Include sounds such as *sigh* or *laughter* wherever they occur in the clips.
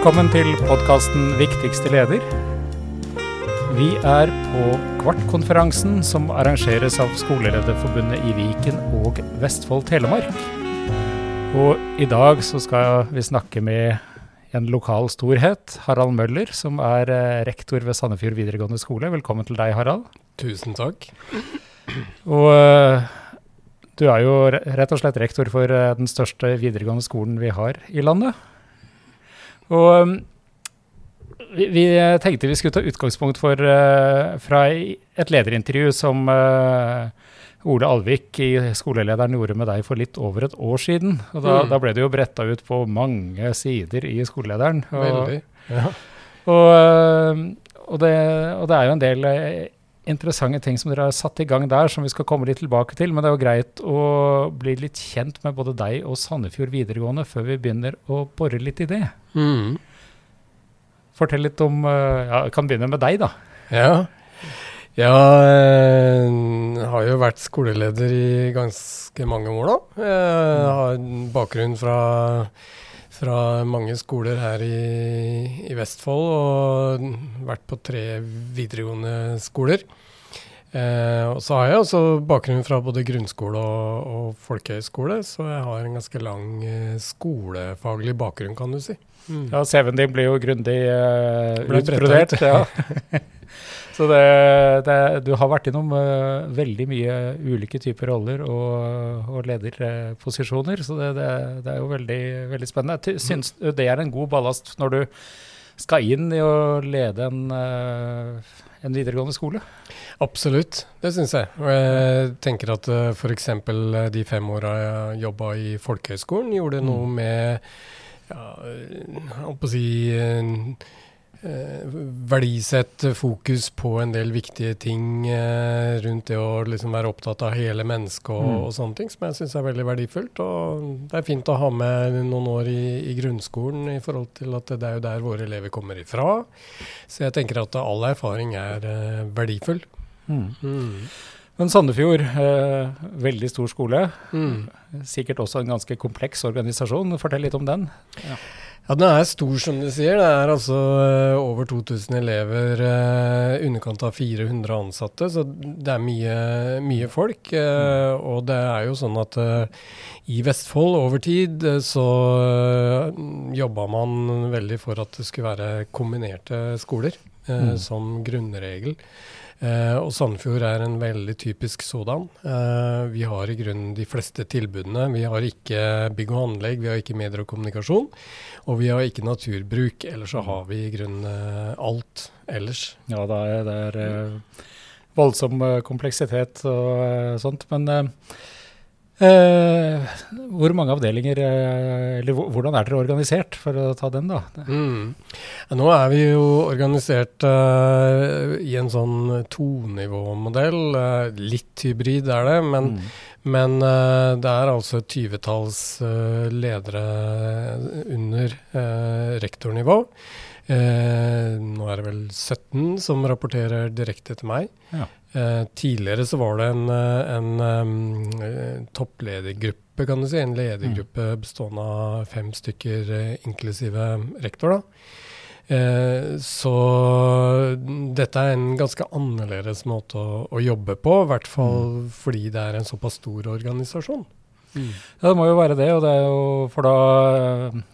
Velkommen til podkasten 'Viktigste leder'. Vi er på Kvartkonferansen, som arrangeres av Skolelederforbundet i Viken og Vestfold Telemark. Og i dag så skal vi snakke med en lokal storhet, Harald Møller, som er eh, rektor ved Sandefjord videregående skole. Velkommen til deg, Harald. Tusen takk. Og eh, du er jo rett og slett rektor for eh, den største videregående skolen vi har i landet. Og um, vi, vi, tenkte vi skulle ta utgangspunkt for, uh, fra et lederintervju som uh, Ole Alvik i skolelederen gjorde med deg for litt over et år siden. Og da, mm. da ble det jo bretta ut på mange sider i skolelederen. Og, Veldig, ja. Og, uh, og, det, og, det, er jo en del interessante ting som dere har satt i gang der, som vi skal komme litt tilbake til. Men det er jo greit å bli litt kjent med både deg og Sandefjord videregående før vi begynner å bore litt i det. Mm. Fortell litt om eh, ja, Jeg kan begynne med deg, da. Ja. Jeg eh, har jo vært skoleleder i ganske mange år nå. Jeg har bakgrunn fra, fra mange skoler her i, i, Vestfold og vært på tre videregående skoler. Eh, og så har jeg også bakgrunn fra både grunnskole og, og folkehøyskole, så jeg har en ganske lang eh, skolefaglig bakgrunn, kan du si. Mm. Ja, CV-en din blir jo grundig eh, utbrodert. Ja. *laughs* så det, det, du har vært innom uh, veldig mye ulike typer roller og, og lederposisjoner, så det, det, er jo veldig, veldig spennende. Jeg syns det er en god ballast når du skal inn i å lede en, uh, en videregående skole? Absolutt, det syns jeg. Og jeg tenker at uh, f.eks. de fem åra jeg jobba i folkehøyskolen, gjorde noe mm. med ja, jeg å si Eh, verdisett fokus på en del viktige ting eh, rundt det å liksom være opptatt av hele mennesket og, mm. og sånne ting, som jeg syns er veldig verdifullt. Og det er fint å ha med noen år i, i, grunnskolen i forhold til at det er jo der våre elever kommer ifra. Så jeg tenker at all erfaring er eh, verdifull. Mm. Mm. Men Sandefjord, eh, veldig stor skole. Mm. Sikkert også en ganske kompleks organisasjon. Fortell litt om den. Ja. Ja, Den er stor, som du sier. Det er altså uh, over 2000 elever, uh, underkant av 400 ansatte. Så det er mye, mye folk. Uh, og det er jo sånn at i Vestfold over tid så jobba man veldig for at det skulle være kombinerte skoler mm. som grunnregel. Eh, og Sandefjord er en veldig typisk sådan. Eh, vi har i grunnen de fleste tilbudene. Vi har ikke bygg og anlegg, vi har ikke medier og kommunikasjon, og vi har ikke naturbruk. Ellers så har vi i grunnen eh, alt ellers. Ja, det er, det er eh, voldsom eh, kompleksitet og eh, sånt. Men hvor mange avdelinger, eh, eller hvordan er dere organisert, for å ta den, da? Mm. Nå er vi jo organisert uh, i en sånn tonivåmodell. Uh, litt hybrid er det, men, mm. men uh, det er altså et tyvetalls ledere under rektornivå. nå er det vel 17 som rapporterer direkte til meg. Ja. Eh, tidligere så var det en, eh, en um, toppledergruppe, kan du si. En ledergruppe mm. bestående av fem stykker, eh, inklusive rektor. da. Eh, så dette er en ganske annerledes måte å, å jobbe på, i hvert fall mm. fordi det er en såpass stor organisasjon. Mm. Ja, det må jo være det. og det er jo, For da,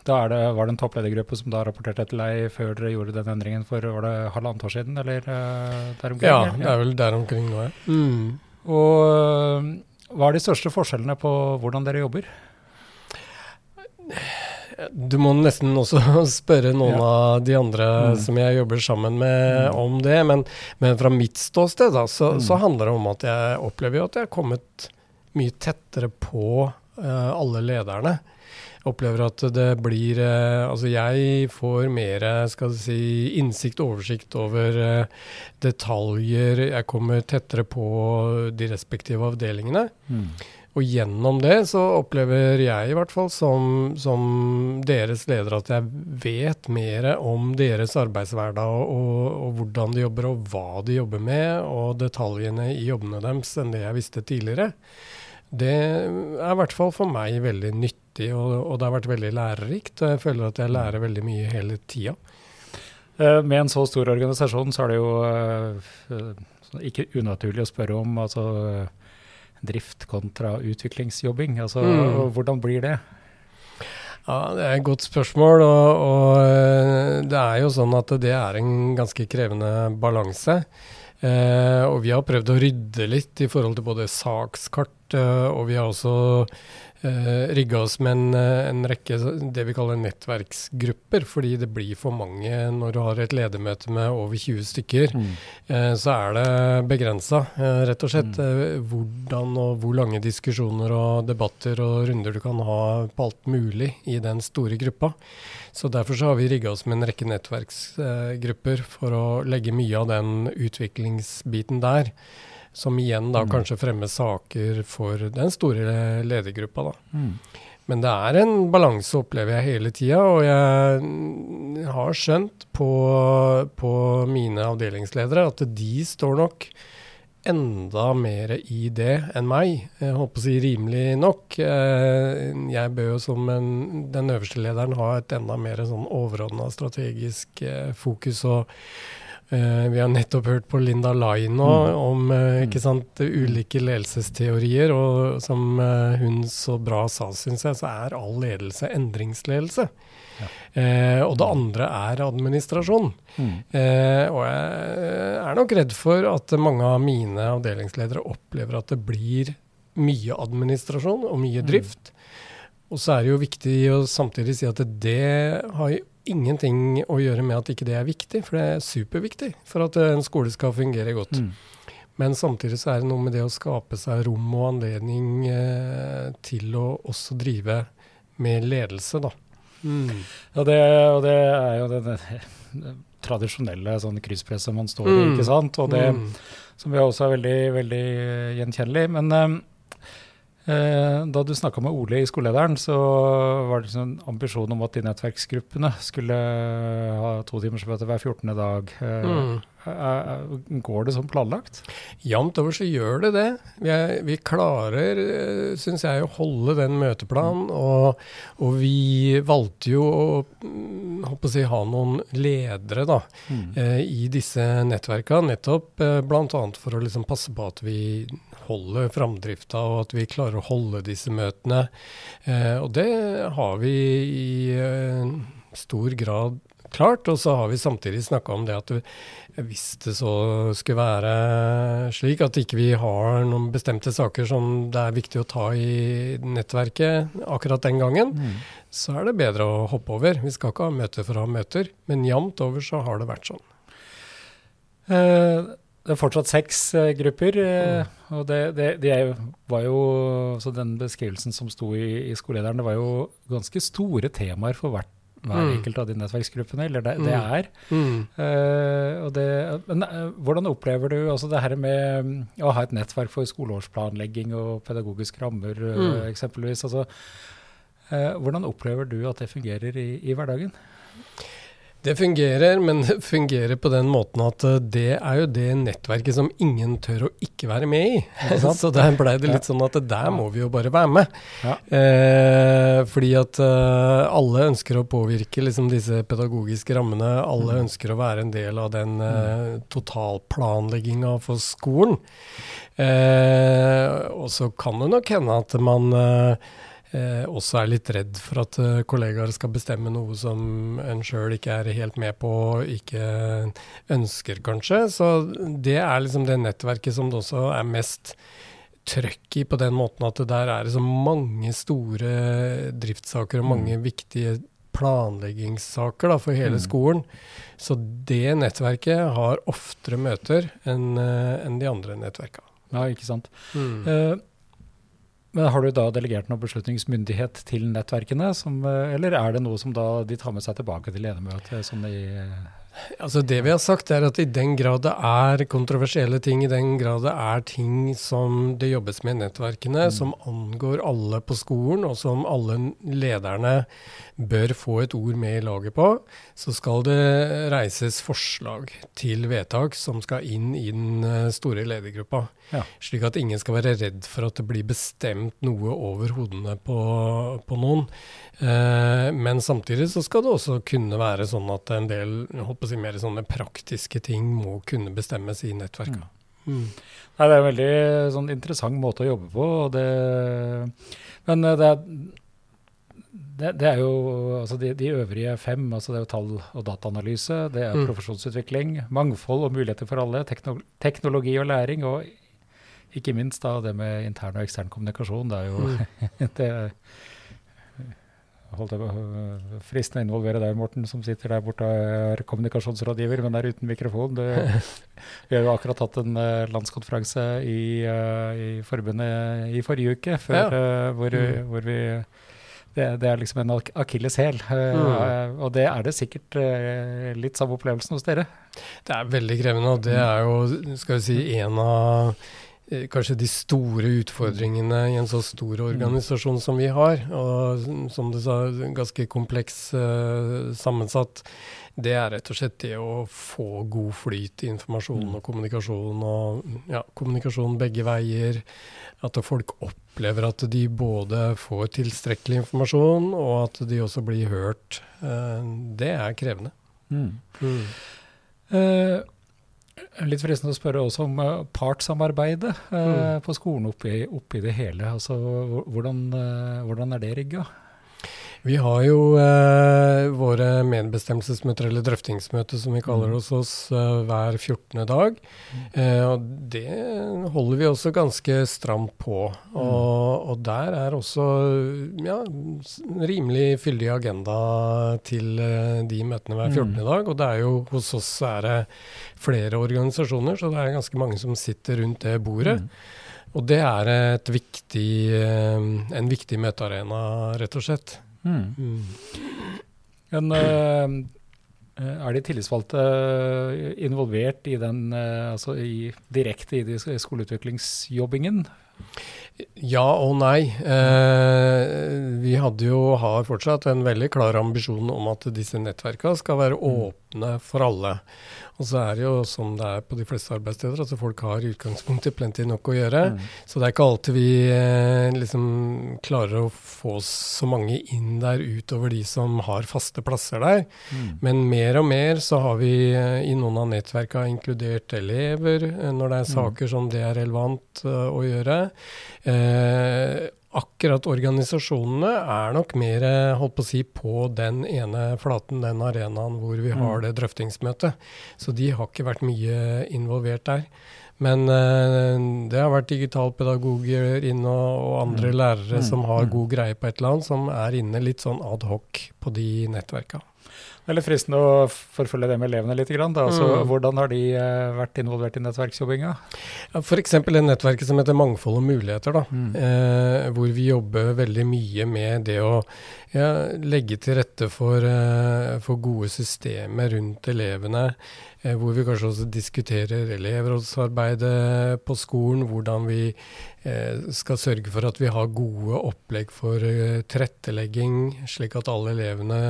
da det, var det en toppledergruppe som da rapporterte til deg før dere gjorde den endringen for var det halvannet år siden? eller uh, der omkring? Ja, det er vel der omkring nå, ja. Mm. Og hva er de største forskjellene på hvordan dere jobber? Du må nesten også *laughs* spørre noen ja. av de andre mm. som jeg jobber sammen med mm. om det. Men, men, fra mitt ståsted da, så, mm. så, handler det om at jeg opplever at jeg har kommet mye tettere på uh, alle lederne. Jeg opplever at det blir uh, Altså, jeg får mer skal du si, innsikt og oversikt over uh, detaljer. Jeg kommer tettere på de respektive avdelingene. Mm. Og gjennom det så opplever jeg i hvert fall som, som, deres leder at jeg vet mer om deres arbeidshverdag og, og, og, hvordan de jobber og hva de jobber med, og detaljene i jobbene deres enn det jeg visste tidligere. Det er i hvert fall for meg veldig nyttig og, og, det har vært veldig lærerikt. Og jeg føler at jeg lærer veldig mye hele tida. Uh, med en så stor organisasjon så er det jo uh, ikke unaturlig å spørre om altså, drift kontra utviklingsjobbing. Altså, mm. Hvordan blir det? Ja, Det er et godt spørsmål. Og, og, det er jo sånn at det er en ganske krevende balanse. Eh, og vi har prøvd å rydde litt i forhold til både sakskart, og vi har også eh, rigga oss med en, eh, en, rekke det vi kaller nettverksgrupper, fordi det blir for mange når du har et ledermøte med over 20 stykker. Mm. Eh, så er det begrensa, eh, rett og slett, mm. Eh, hvordan og hvor lange diskusjoner og debatter og runder du kan ha på alt mulig i den store gruppa. Så Derfor så har vi rigga oss med en rekke nettverksgrupper for å legge mye av den utviklingsbiten der. Som igjen da mm. kanskje fremmer saker for den store ledergruppa. da. Mm. Men det er en balanse, opplever jeg hele tida. Og jeg har skjønt på, på, mine avdelingsledere at de står nok enda mer i det enn meg. Jeg håper å si rimelig nok. Eh, jeg bør jo som en, den øverste lederen ha et enda mer sånn overordna strategisk eh, fokus. og Uh, vi har nettopp hørt på Linda Lai nå mm. om uh, sant, ulike ledelsesteorier. Og som uh, hun så bra sa, syns jeg, så er all ledelse endringsledelse. Ja. og det andre er administrasjon. Mm. og jeg er nok redd for at mange av mine avdelingsledere opplever at det blir mye administrasjon og mye mm. drift. Mm. Og så er det jo viktig å samtidig si at det har ingenting å gjøre med at ikke det er viktig, for det er superviktig for at en skole skal fungere godt. Mm. Men samtidig så er det noe med det å skape seg rom og anledning eh, til å også drive med ledelse, da. Mm. Ja, det, og det er jo det, det tradisjonelle sånn krysspresset man står i, mm. ikke sant. Og det mm. som vi også er veldig, veldig gjenkjennelig. Men eh, Eh, da du snakka med Ole i skolelederen, så var det en sånn ambisjon om at de nettverksgruppene skulle ha to timers møte hver 14. dag. Eh, mm. Går det som planlagt? Jevnt over så gjør det det. Vi, er, vi klarer, eh, syns jeg, å holde den møteplanen. Og, og, vi valgte jo å, mm, å si, ha noen ledere da, mm. eh, i disse nettverka, nettopp eh, bl.a. for å liksom passe på at vi holde framdrifta, og at vi klarer å holde disse møtene. Eh, og det har vi i eh, stor grad klart. Og så har vi samtidig snakka om det at hvis det så skulle være slik at ikke vi har noen bestemte saker som det er viktig å ta i nettverket akkurat den gangen, mm. så er det bedre å hoppe over. Vi skal ikke ha møter for å ha møter, men jevnt over så har det vært sånn. Eh, det er fortsatt seks eh, grupper. Uh, og det, det, det var jo så Den beskrivelsen som sto i, i, skolelederen, det var jo ganske store temaer for hvert, hver mm. enkelt av de nettverksgruppene. Eller det, det mm. er. Uh, det, men hvordan opplever du altså det her med um, å ha et nettverk for skoleårsplanlegging og pedagogiske rammer, mm. eksempelvis? Altså, hvordan opplever du at det fungerer i, i hverdagen? Det fungerer, men *laughs* det fungerer på den måten at eh, det er jo det nettverket som ingen tør å ikke være med i. *laughs* så der blei det litt sånn at der må vi jo bare være med. Ja. Eh, fordi at eh, alle ønsker å påvirke liksom, disse pedagogiske rammene. Alle mm. ønsker å være en del av den eh, mm. totalplanlegginga for skolen. Eh, og så kan det nok hende at man eh, eh, også er litt redd for at eh, kollegaer skal bestemme noe som en sjøl ikke er helt med på, ikke ønsker, kanskje. Så det er liksom det nettverket som det også er mest trøkk i, på den måten at det der er så mange store driftssaker og mange mm. viktige planleggingssaker da, for hele mm. skolen. Så det nettverket har oftere møter enn uh, en de andre nettverka. Ja, ikke sant. Mm. Uh, men Har du da delegert noe beslutningsmyndighet til nettverkene, som, eh, eller er det noe som da de tar med seg tilbake til ledermøtet? Sånn i Altså Det vi har sagt, er at i den grad det er kontroversielle ting, i den grad det er ting som det jobbes med i nettverkene, mm. som angår alle på skolen, og som alle lederne bør få et ord med i laget på, så skal det reises forslag til vedtak som skal inn i den eh, store ledergruppa. Ja. Slik at ingen skal være redd for at det blir bestemt noe over hodene på, på noen. Eh, men samtidig så skal det også kunne være sånn at en del på å si, mer sånne praktiske ting må kunne bestemmes i nettverket. Mm. Mm. Nei, det er en veldig sånn, interessant måte å jobbe på. Det, men eh, det er det, det, er jo altså de, de, øvrige fem. altså Det er jo tall og dataanalyse, det er mm. profesjonsutvikling, mangfold og muligheter for alle, teknolo teknologi og læring, og ikke minst da det med intern og ekstern kommunikasjon. Det er jo mm. *laughs* det på fristende å involvere deg, Morten, som sitter der borte og er kommunikasjonsrådgiver, men er uten mikrofon. Du, *laughs* vi har jo akkurat hatt en uh, landskonferanse i, uh, i, forbundet i forrige uke, før, ja. uh, hvor, mm. hvor, vi det, det, er liksom en akilleshæl. Mm. og det er det sikkert litt samme opplevelsen hos dere? Det er veldig krevende, og det er jo skal vi si, en av Eh, kanskje de store utfordringene i en så stor organisasjon som vi har, og som du sa, ganske kompleks uh, sammensatt, det er rett og slett det å få god flyt i informasjon mm. og kommunikasjon, og ja, kommunikasjon begge veier. At folk opplever at de både får tilstrekkelig informasjon, og at de også blir hørt. Uh, det er krevende. Mm. Mm. Uh, Litt fristende å spørre også om uh, partssamarbeidet uh, mm. på skolen oppi, oppi, det hele. Altså, hvordan, uh, hvordan er det rigga? Vi har jo eh, våre medbestemmelsesmøter, eller drøftingsmøter som vi kaller det hos oss, eh, hver 14. dag. Mm. Eh, og det holder vi også ganske stramt på. Mm. Og, og der er også ja, rimelig fyldig agenda til eh, de møtene hver 14. Mm. dag. Og det er jo hos oss er det flere organisasjoner, så det er ganske mange som sitter rundt det bordet. Og det er viktig, eh, en viktig møtearena, rett og slett. Mm. Men uh, er de tillitsvalgte involvert i den, uh, altså direkte i skoleutviklingsjobbingen? Ja og nei. Eh, vi hadde jo, har fortsatt en veldig klar ambisjon om at disse nettverkene skal være mm. åpne for alle. Og så er det jo som det er på de fleste arbeidssteder, at folk har i utgangspunktet plenty nok å gjøre. Mm. Så det er ikke alltid vi eh, liksom klarer å få så mange inn der utover de som har faste plasser der. Mm. Men mer og mer så har vi eh, i noen av nettverkene inkludert elever eh, når det er mm. saker mm. som det er relevant uh, å gjøre. Eh, akkurat organisasjonene er nok mer holdt på å si, på den ene flaten, den arenaen hvor vi har mm. det drøftingsmøtet. Så de har ikke vært mye involvert der. Men uh, det har vært digitalpedagoger inne og, og andre mm. lærere mm. som har god greie på et eller annet, som er inne litt sånn ad hoc på de nettverka. Litt fristende å forfølge det med elevene litt. Altså, mm. Hvordan har de uh, vært involvert i nettverksjobbinga? F.eks. det nettverket som heter Mangfold og muligheter. Da, mm. eh, hvor vi jobber veldig mye med det å ja, legge til rette for, eh, for, gode systemer rundt elevene. Eh, hvor vi kanskje også diskuterer elevrådsarbeidet på skolen. Hvordan vi Eh, skal sørge for at vi har gode opplegg for uh, tilrettelegging, slik at alle elevene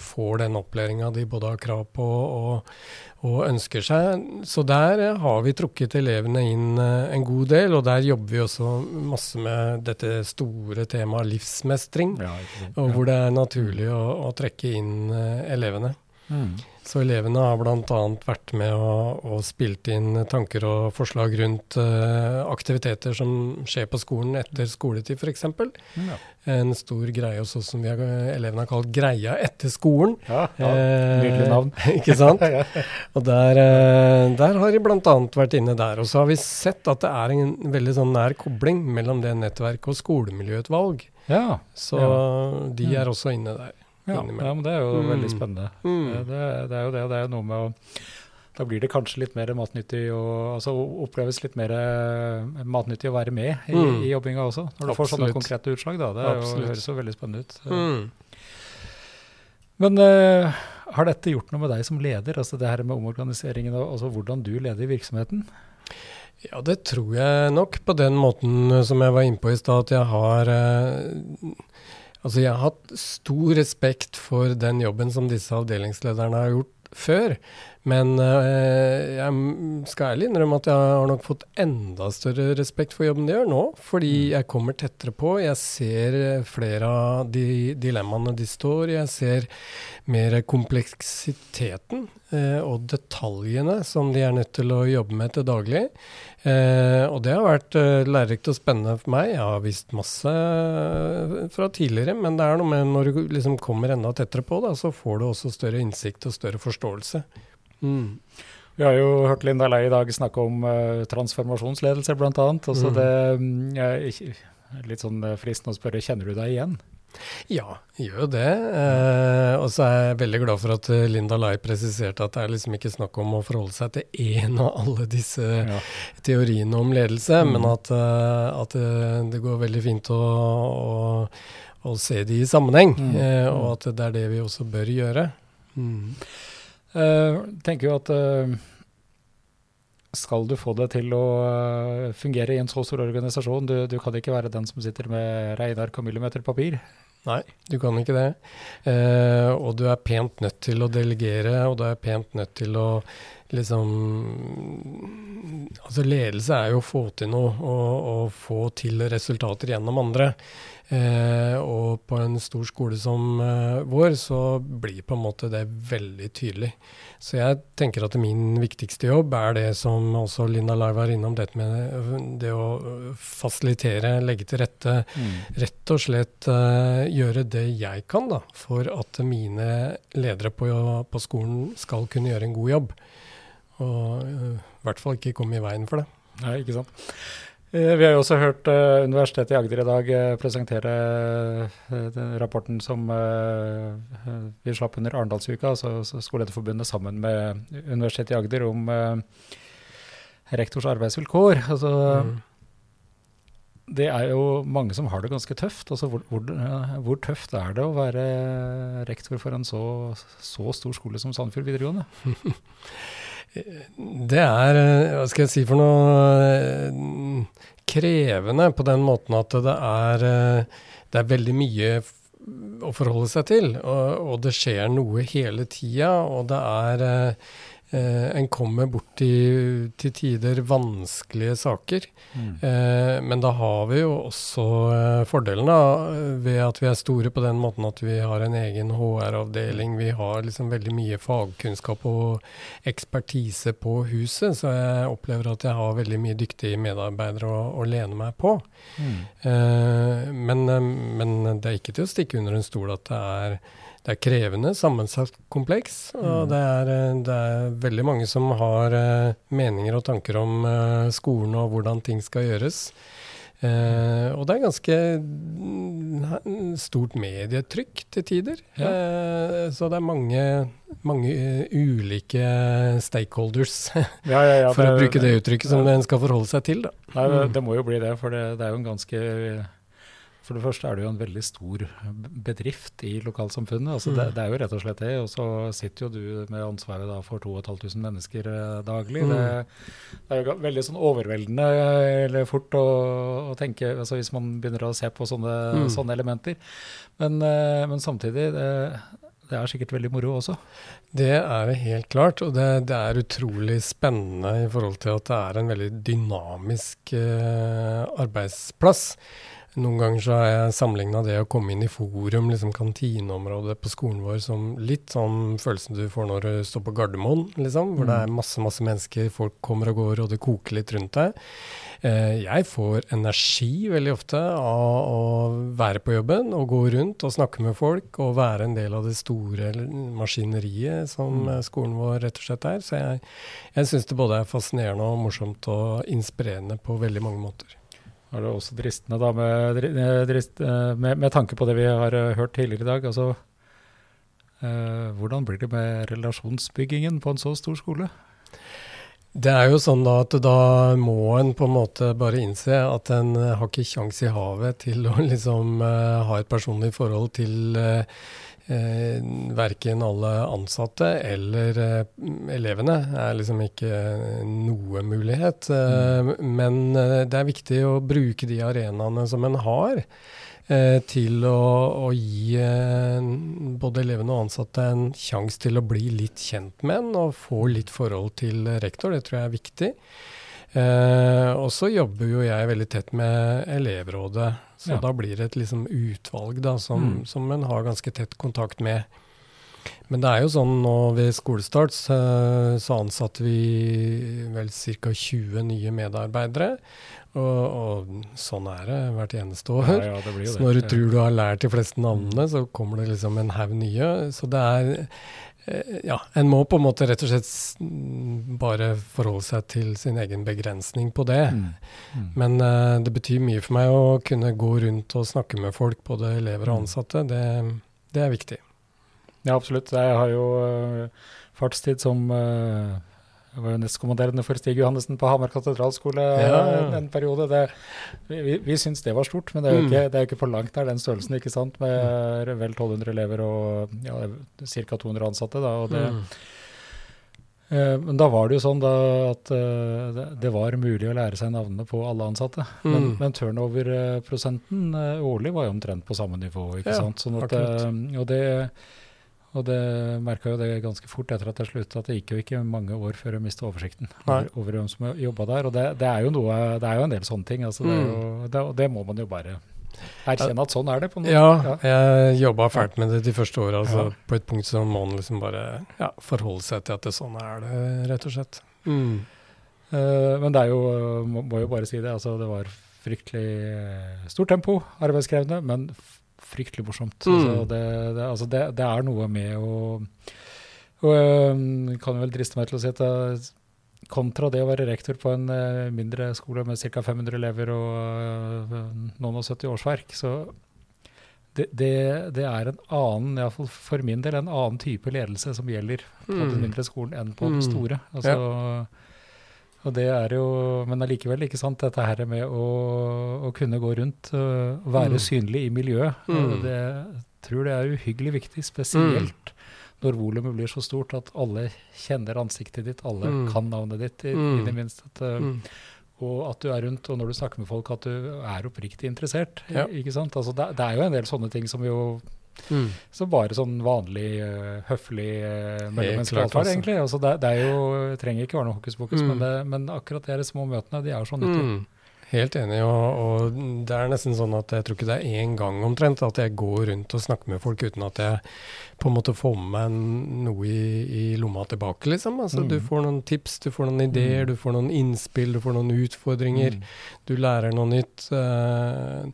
får den opplæringa de både har krav på og, og, ønsker seg. Så der uh, har vi trukket elevene inn en god del, og der jobber vi også masse med dette store temaet livsmestring, ja, og hvor det er naturlig å, å trekke inn elevene. Mm. Så elevene har bl.a. vært med og, og, spilt inn tanker og forslag rundt uh, aktiviteter som skjer på skolen etter skoletid, f.eks. Ja. En stor greie hos oss som vi har, elevene har kalt 'Greia etter skolen'. Ja, ja Nydelig navn. Eh, *laughs* ikke sant? *laughs* Og der, uh, der har de bl.a. vært inne der. Og så har vi sett at det er en veldig sånn nær kobling mellom det nettverket og skolemiljøutvalg. Ja. Så de er også inne der. Ja, ja, men det er jo mm. veldig spennende. Mm. Det, det, er jo det, og det er noe med å Da blir det kanskje litt mer matnyttig og altså oppleves litt mer eh, matnyttig å være med i, mm. i jobbinga også. Når du Absolutt. får sånne konkrete utslag, da. Det jo, høres jo veldig spennende ut. Mm. Men uh, har dette gjort noe med deg som leder, altså det her med omorganiseringen og altså hvordan du leder virksomheten? Ja, det tror jeg nok, på den måten som jeg var inne på i stad, at jeg har eh, Altså, jeg har hatt stor respekt for den jobben som disse avdelingslederne har gjort før. Men eh, jeg skal ærlig innrømme at jeg har nok fått enda større respekt for jobben de gjør nå. Fordi mm. jeg kommer tettere på. Jeg ser flere av de dilemmaene de står i. Jeg ser mer kompleksiteten eh, og detaljene som de er nødt til å jobbe med til daglig. Eh, og det har vært eh, lærerikt og spennende for meg. Jeg har visst masse eh, fra tidligere, men det er noe med når du liksom kommer enda tettere på, da, så får du også større innsikt og større forståelse. Mm. Vi har jo hørt Linda Lei i dag snakke om uh, transformasjonsledelse, bl.a. Altså mm. det er litt sånn eh, fristende å spørre, kjenner du deg igjen? Ja, gjør jo det. Eh, og så er jeg veldig glad for at eh, Linda Lai presiserte at det er liksom ikke snakk om å forholde seg til én av alle disse ja. teoriene om ledelse, mm. men at, at, det går veldig fint å, å, å se de i sammenheng. Mm. Eh, og at det er det vi også bør gjøre. Mm. Uh, tenker jo at uh, skal du få det til å uh, fungere i en så stor organisasjon, du, du, kan ikke være den som sitter med regneark og millimeter papir. Nei, du kan ikke det. Uh, og du er pent nødt til å delegere, og du er pent nødt til å liksom Altså ledelse er jo å få til noe, og, og få til resultater gjennom andre. Eh, og på en stor skole som eh, vår, så blir på en måte det veldig tydelig. Så jeg tenker at min viktigste jobb er det som også Linda Lai var innom, dette med det å fasilitere, legge til rette. Mm. Rett og slett eh, gjøre det jeg kan da, for at mine ledere på, på skolen skal kunne gjøre en god jobb. Og uh, i hvert fall ikke komme i veien for det. Nei, ikke sant. Eh, vi har jo også hørt uh, Universitetet i Agder i dag presentere den rapporten som vi slapp under Arendalsuka, altså Skolelederforbundet sammen med Universitetet i Agder om rektors arbeidsvilkår. Altså, mm. Det er jo mange som har det ganske tøft. Altså, hvor, hvor, hvor, tøft er det å være rektor for en så, så stor skole som Sandefjord videregående? *laughs* Det er, hva skal jeg si for noe krevende på den måten at det er, eh, det er veldig mye å forholde seg til. Og, og det skjer noe hele tida, og det er eh, en kommer borti til tider vanskelige saker. Mm. Eh, men da har vi jo også eh, fordelen da, ved at vi er store på den måten at vi har en egen HR-avdeling. Vi har liksom veldig mye fagkunnskap og ekspertise på huset, så jeg opplever at jeg har veldig mye dyktige medarbeidere å, å lene meg på. Mm. Eh, men, eh, men det er ikke til å stikke under en stol at det er det er krevende, sammensatt kompleks. Og mm. det, er, eh, det, er, veldig mange som har uh, meninger og tanker om uh, skolen og hvordan ting skal gjøres. Uh, og det er ganske mm, stort medietrykk til tider. Ja. så det er mange, mange ulike stakeholders, *laughs* ja, ja, for det, å bruke det uttrykket, som en skal forholde seg til. Nei, det, det, må jo bli det, for det, det er jo en ganske for det første er det jo en veldig stor bedrift i lokalsamfunnet. altså mm. det, det, er jo rett og slett det. Og så sitter jo du med ansvaret da for 2500 mennesker eh, daglig. Mm. Det, det, er jo veldig sånn overveldende eller fort å, å tenke altså hvis man begynner å se på sånne, mm. sånne elementer. Men, eh, men samtidig det, det er sikkert veldig moro også. Det er det helt klart, og det, det, er utrolig spennende i forhold til at det er en veldig dynamisk eh, arbeidsplass. Noen ganger så har jeg sammenligna det å komme inn i forum, liksom kantineområdet på skolen vår, som litt sånn følelsen du får når du står på Gardermoen, liksom. Hvor mm. det er masse, masse mennesker, folk kommer og går, og det koker litt rundt deg. Eh, jeg får energi veldig ofte av å være på jobben og gå rundt og snakke med folk og være en del av det store maskineriet som mm. skolen vår rett og slett er. Så jeg, jeg syns det både er fascinerende og morsomt og inspirerende på veldig mange måter er det også dristende da, med, eh, drist, eh, med, med, tanke på det vi har eh, hørt tidligere i dag. altså eh, Hvordan blir det med relasjonsbyggingen på en så stor skole? Det er jo sånn da at da må en på en måte bare innse at en har ikke kjangs i havet til å *laughs* liksom ha et personlig forhold til uh, eh, verken alle ansatte eller eh, elevene er liksom ikke noe mulighet. Eh, men eh, det er viktig å bruke de arenaene som en har. Til å, å gi både elevene og ansatte en sjanse til å bli litt kjent med en og få litt forhold til rektor. Det tror jeg er viktig. Eh, og så jobber jo jeg veldig tett med elevrådet, så ja. da blir det et liksom utvalg da, som, mm. som en har ganske tett kontakt med. Men det er jo sånn nå ved skolestart så, så ansatte vi vel ca. 20 nye medarbeidere. Og, og, sånn er det hvert eneste år. Ja, ja, så når du tror du har lært de fleste navnene, så kommer det liksom en haug nye. Så det er Ja, en må på en måte rett og slett bare forholde seg til sin egen begrensning på det. Mm. Mm. Men uh, det betyr mye for meg å kunne gå rundt og snakke med folk, både elever og mm. ansatte. Det, det er viktig. Ja, absolutt. Jeg har jo uh, fartstid som uh jeg var jo nestkommanderende for Stig Johannessen på Hamar katedralskole ja, ja. en periode. Det, vi vi syns det var stort, men det er jo mm. ikke, det er ikke på langt nær den størrelsen, ikke sant, med vel 1200 elever og ja, ca. 200 ansatte. Da, og det, mm. eh, men da var det jo sånn at uh, det var mulig å lære seg navnene på alle ansatte. Mm. Men, men turnover-prosenten årlig var jo omtrent på samme nivå. ikke sant? Sånn at, og det og det merka jo det ganske fort etter at jeg slutta, at det gikk jo ikke mange år før jeg mista oversikten over, over, hvem som jobba der. Og det, det, er jo noe, det er jo en del sånne ting. Altså det, jo, mm. det, og det må man jo bare erkjenne at sånn er det. på noe. Ja, ja. jeg jobba fælt med det de første åra. Altså, ja. På et punkt så må man liksom bare ja, forholde seg til at det sånn er det, rett og slett. Mm. Uh, men det er jo, må, må jo bare si det, altså det var fryktelig stort tempo, arbeidskrevende, men fryktelig morsomt. Mm. Altså, det, det, altså det, det, er noe med å og kan vel driste meg til å si at kontra det å være rektor på en uh, mindre skole med ca. 500 elever og uh, noen og 70 årsverk, så det, det, det, er en annen, iallfall for min del, en annen type ledelse som gjelder på mm. den mindre skolen enn på mm. den store. Altså, ja. Og det er jo, Men allikevel, ikke sant, dette her med å, å kunne gå rundt og være mm. synlig i miljøet. Mm. Det, tror det er uhyggelig viktig, spesielt mm. når volumet blir så stort at alle kjenner ansiktet ditt, alle mm. kan navnet ditt, i, i det mm. minste. At, uh, mm. og at du er rundt, og når du snakker med folk, at du er oppriktig interessert. Ja. ikke sant? Altså, det, det, er jo en del sånne ting som jo Mm. Så bare sånn vanlig, uh, høflig uh, mellommenneskelig atferd, altså. egentlig. Altså det, det, er jo, trenger ikke være noe hokus pokus, mm. men, det, men, akkurat de små møtene, de er så nyttige. Mm. Helt enig, og, og, det er nesten sånn at jeg tror ikke det er én gang omtrent at jeg går rundt og snakker med folk uten at jeg på en måte får med meg noe i, i lomma tilbake, liksom. Altså, mm. Du får noen tips, du får noen ideer, mm. du får noen innspill, du får noen utfordringer. Mm. Du lærer noe nytt. Uh,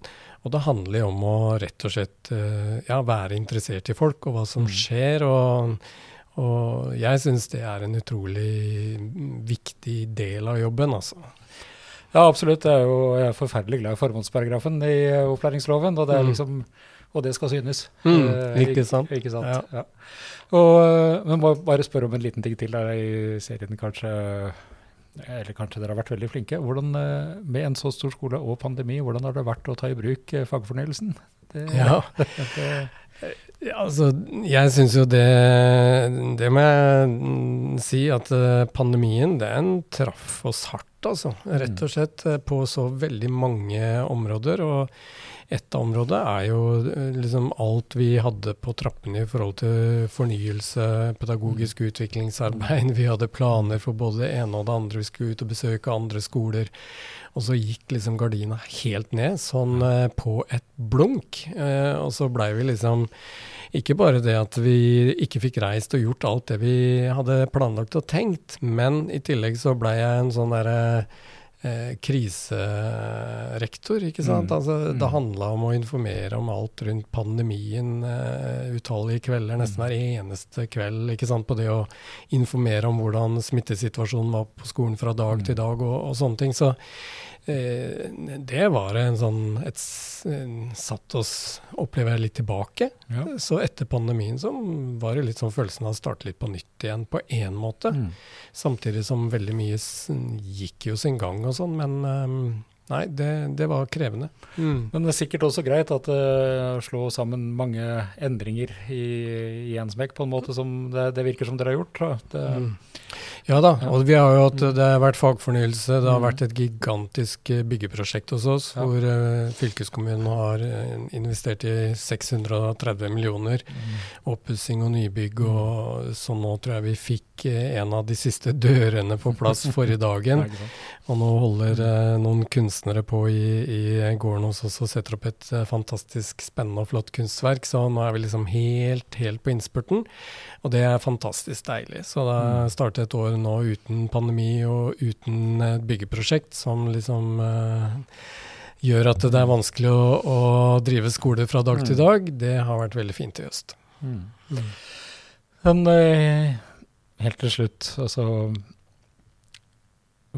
og det handler jo om å rett og slett uh, ja, være interessert i folk og hva som mm. skjer. og og jeg syns det er en utrolig viktig del av jobben, altså. Ja, absolutt. Jeg er jo jeg er forferdelig glad i formålsparagrafen i uh, opplæringsloven. Og det, mm. liksom, og det skal synes. Mm, uh, ikke sant. Ikke sant? Ja. Ja. Og, men må bare spørre om en liten ting til der i serien, kanskje. Eller kanskje dere har vært veldig flinke. Hvordan, med en så stor skole og pandemi, hvordan har det vært å ta i bruk fagfornyelsen? Det, ja. *laughs* det, altså, jeg syns jo det Det må jeg si, at pandemien den traff oss hardt altså. Rett og slett eh, på så veldig mange områder. Og ett område er jo eh, liksom alt vi hadde på trappene i forhold til fornyelse, pedagogisk utviklingsarbeid. *laughs* Vi hadde planer for både det ene og det andre. Vi skulle ut og besøke andre skoler. Og så gikk liksom gardina helt ned, sånn eh, på et blunk. Eh, og så blei vi liksom ikke bare det at vi ikke fikk reist og gjort alt det vi hadde planlagt og tenkt, men i tillegg så blei jeg en sånn derre eh, kriserektor, ikke sant. Mm. Altså, det mm. handla om å informere om alt rundt pandemien eh, utallige kvelder, nesten hver eneste kveld, ikke sant, på det å informere om hvordan smittesituasjonen var på skolen fra dag mm. til dag og, og sånne ting. Så det var en sånn et, Satt oss, opplever jeg, litt tilbake. Ja. Så etter pandemien så var det litt sånn følelsen av å starte litt på nytt igjen, på én måte. Mm. Samtidig som veldig mye gikk jo sin gang og sånn, men um, nei, det, det var krevende. Mm. Men det er sikkert også greit at uh, slår sammen mange endringer i, i en smekk, på en måte som det, det virker som dere har gjort. Det, mm. Ja da, og vi har jo hatt, det har vært fagfornyelse. Det har mm. vært et gigantisk eh, byggeprosjekt hos oss, ja. hvor uh, fylkeskommunen har investert i 630 millioner. Mm. Oppussing og nybygg, og så nå tror jeg vi fikk en av de siste dørene på plass forrige *laughs* dagen. Og nå holder uh, noen kunstnere på i, i gården hos oss og setter opp et uh, fantastisk spennende og flott kunstverk. Så nå er vi liksom helt, helt på innspurten. Og det er fantastisk deilig. Så mm. startet et år nå uten pandemi og uten et byggeprosjekt som liksom uh, gjør at det er vanskelig å, å, drive skole fra dag til mm. dag. Det har vært veldig fint i høst. Mm. Mm. Men helt til slutt, altså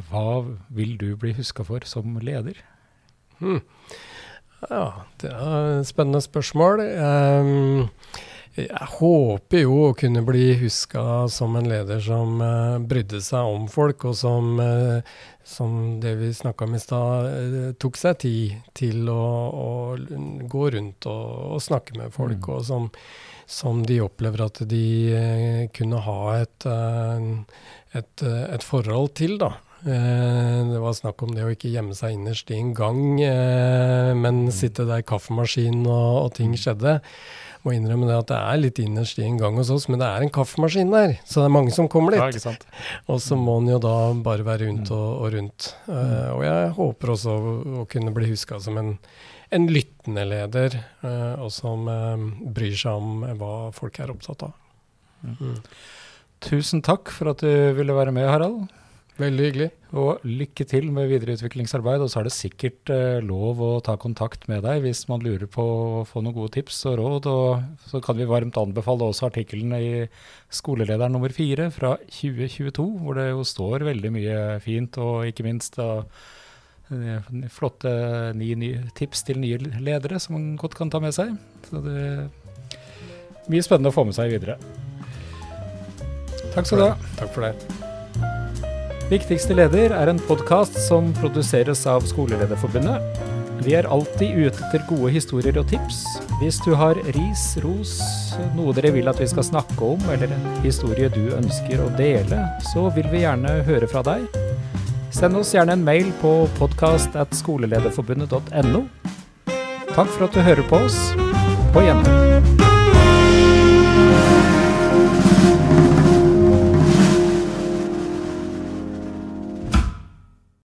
hva vil du bli huska for som leder? Mm. Ja, det er et spennende spørsmål. Um, jeg håper jo å kunne bli huska som en leder som uh, brydde seg om folk, og som, uh, som det vi snakka om i stad, uh, tok seg tid til å, å gå rundt og, og, snakke med folk, mm. og som, som, de opplever at de kunne ha et, et, et forhold til, da. Det var snakk om det å ikke gjemme seg innerst i en gang, men mm. sitte der i kaffemaskinen og, og, ting skjedde. Må innrømme det at det er litt innerst i en gang hos oss, men det er en kaffemaskin der. Så det er mange som kommer dit. Ja, og så må en jo da bare være rundt mm. og, og rundt. Uh, og jeg håper også å, å kunne bli huska som en, en, lyttende leder, uh, og som uh, bryr seg om hva folk er opptatt av. Mm. Tusen takk for at du ville være med, Harald. Veldig hyggelig. Og lykke til med videreutviklingsarbeid. Og så er det sikkert eh, lov å ta kontakt med deg hvis man lurer på å få noen gode tips og råd. Og så kan vi varmt anbefale også artiklene i Skoleleder nummer fire fra 2022, hvor det jo står veldig mye fint, og ikke minst da, eh, flotte ni, nye tips til nye ledere som man godt kan ta med seg. Så det er mye spennende å få med seg videre. Takk skal du ha. Takk for det. Viktigste leder er en podkast som produseres av Skolelederforbundet. Vi er alltid ute etter gode historier og tips. Hvis du har ris, ros, noe dere vil at vi skal snakke om, eller en historie du ønsker å dele, så vil vi gjerne høre fra deg. Send oss gjerne en mail på podkast.skolelederforbundet.no. Takk for at du hører på oss. På gjenhør.